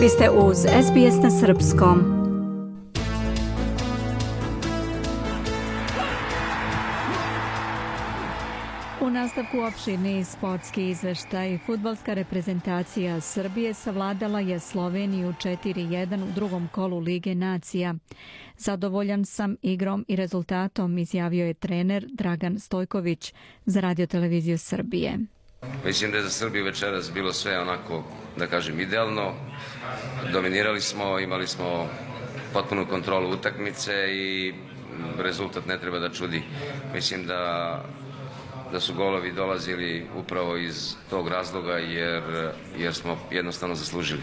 Vi ste uz SBS na Srpskom. U nastavku opširni sportski izveštaj. Futbalska reprezentacija Srbije savladala je Sloveniju 4-1 u drugom kolu Lige nacija. Zadovoljan sam igrom i rezultatom, izjavio je trener Dragan Stojković za radioteleviziju Srbije. Mislim da je za Srbiju večeras bilo sve onako, da kažem, idealno. Dominirali smo, imali smo potpunu kontrolu utakmice i rezultat ne treba da čudi. Mislim da da su golovi dolazili upravo iz tog razloga jer, jer smo jednostavno zaslužili.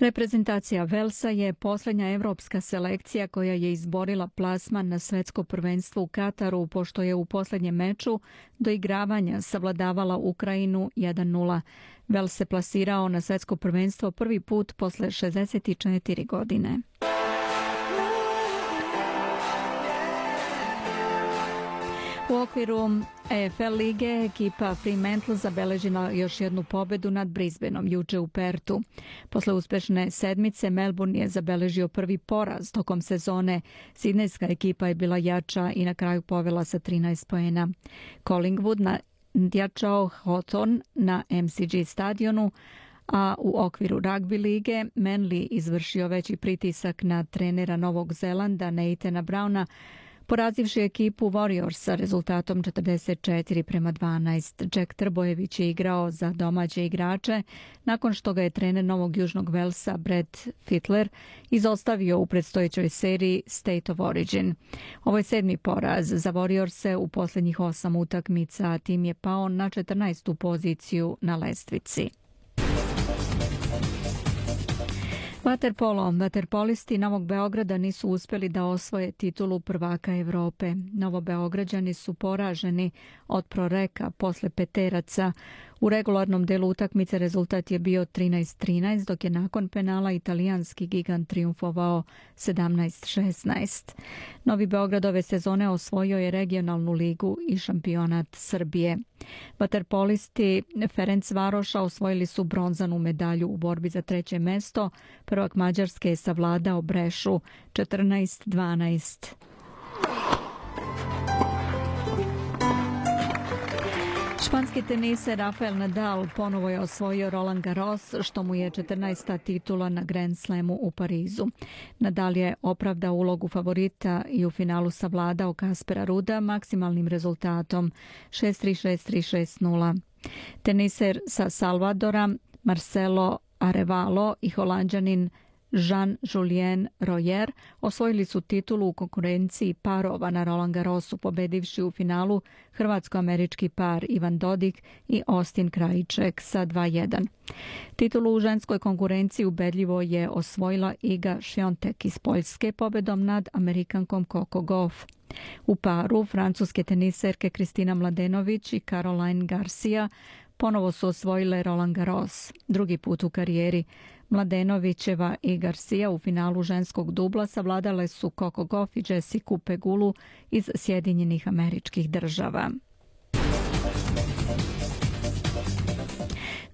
Reprezentacija Velsa je posljednja evropska selekcija koja je izborila plasman na svetsko prvenstvo u Kataru pošto je u posljednjem meču do igravanja savladavala Ukrajinu 1-0. Vels se plasirao na svetsko prvenstvo prvi put posle 64 godine. U okviru EFL lige ekipa Fremantle zabeležila još jednu pobedu nad Brisbaneom juče u Pertu. Posle uspešne sedmice Melbourne je zabeležio prvi poraz tokom sezone. Sidnejska ekipa je bila jača i na kraju povela sa 13 poena. Collingwood na djačao Hawthorne na MCG stadionu, a u okviru rugby lige Manly izvršio veći pritisak na trenera Novog Zelanda Nathana Browna porazivši ekipu Warriors sa rezultatom 44 prema 12. Jack Trbojević je igrao za domaće igrače nakon što ga je trener Novog Južnog Velsa Brett Fittler izostavio u predstojećoj seriji State of Origin. Ovo je sedmi poraz za Warriors u posljednjih osam utakmica, a tim je pao na 14. poziciju na lestvici. Vaterpolo. Vaterpolisti Novog Beograda nisu uspjeli da osvoje titulu prvaka Europe. Novobeograđani su poraženi od proreka posle peteraca u regularnom delu utakmice rezultat je bio 13-13, dok je nakon penala italijanski gigant triumfovao 17-16. Novi Beograd ove sezone osvojio je regionalnu ligu i šampionat Srbije. Vaterpolisti Ferenc Varoša osvojili su bronzanu medalju u borbi za treće mesto. Prvak Mađarske je savladao Brešu 14-12. Španski teniser Rafael Nadal ponovo je osvojio Roland Garros, što mu je 14. titula na Grand Slamu u Parizu. Nadal je opravdao ulogu favorita i u finalu savladao Kaspera Ruda maksimalnim rezultatom 6-3-6-3-6-0. Teniser sa Salvadora Marcelo Arevalo i holandjanin Jean-Julien Royer osvojili su titulu u konkurenciji parova na Roland Garrosu pobedivši u finalu hrvatsko-američki par Ivan Dodik i Austin Krajiček sa 2-1. Titulu u ženskoj konkurenciji ubedljivo je osvojila Iga Šiontek iz Poljske pobedom nad Amerikankom Coco Goff. U paru francuske teniserke Kristina Mladenović i Caroline Garcia ponovo su osvojile Roland Garros, drugi put u karijeri. Mladenovićeva i Garcia u finalu ženskog dubla savladale su Coco Goff i Jessica Pegulu iz Sjedinjenih američkih država.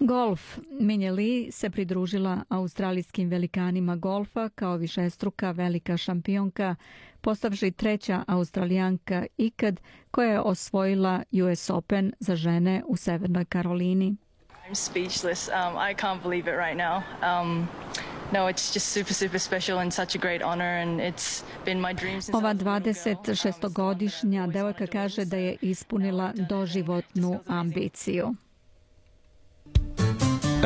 Golf. Minje Lee se pridružila australijskim velikanima golfa kao višestruka velika šampionka, postavši treća australijanka ikad koja je osvojila US Open za žene u Severnoj Karolini. I'm speechless. Um, I can't believe it right now. Um, no, it's just super, super special and such a great honor and it's been my dream since Ova 26-godišnja devojka kaže da je ispunila doživotnu ambiciju.